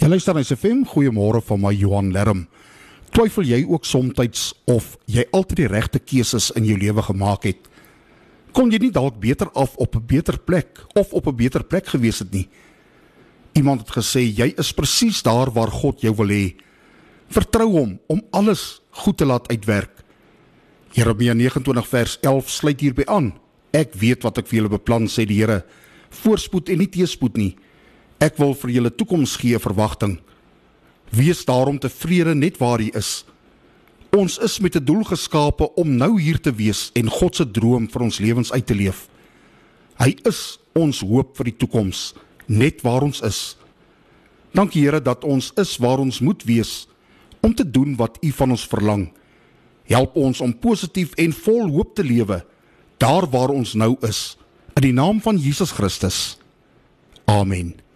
Jy luister na SFM, goeiemôre van my Johan Lerm. Twyfel jy ook soms of jy altyd die regte keuses in jou lewe gemaak het? Kon jy nie dalk beter af op 'n beter plek of op 'n beter plek gewees het nie? Iemand het gesê jy is presies daar waar God jou wil hê. Vertrou hom om alles goed te laat uitwerk. Jeremia 29 vers 11 sluit hierby aan. Ek weet wat ek vir julle beplan sê die Here. Voorspoed en nie teëspoed nie Ek wil vir julle toekoms gee verwagting. Wees daarom tevrede net waar jy is. Ons is met 'n doel geskape om nou hier te wees en God se droom vir ons lewens uit te leef. Hy is ons hoop vir die toekoms, net waar ons is. Dankie Here dat ons is waar ons moet wees om te doen wat U van ons verlang. Help ons om positief en vol hoop te lewe daar waar ons nou is. In die naam van Jesus Christus. Amen.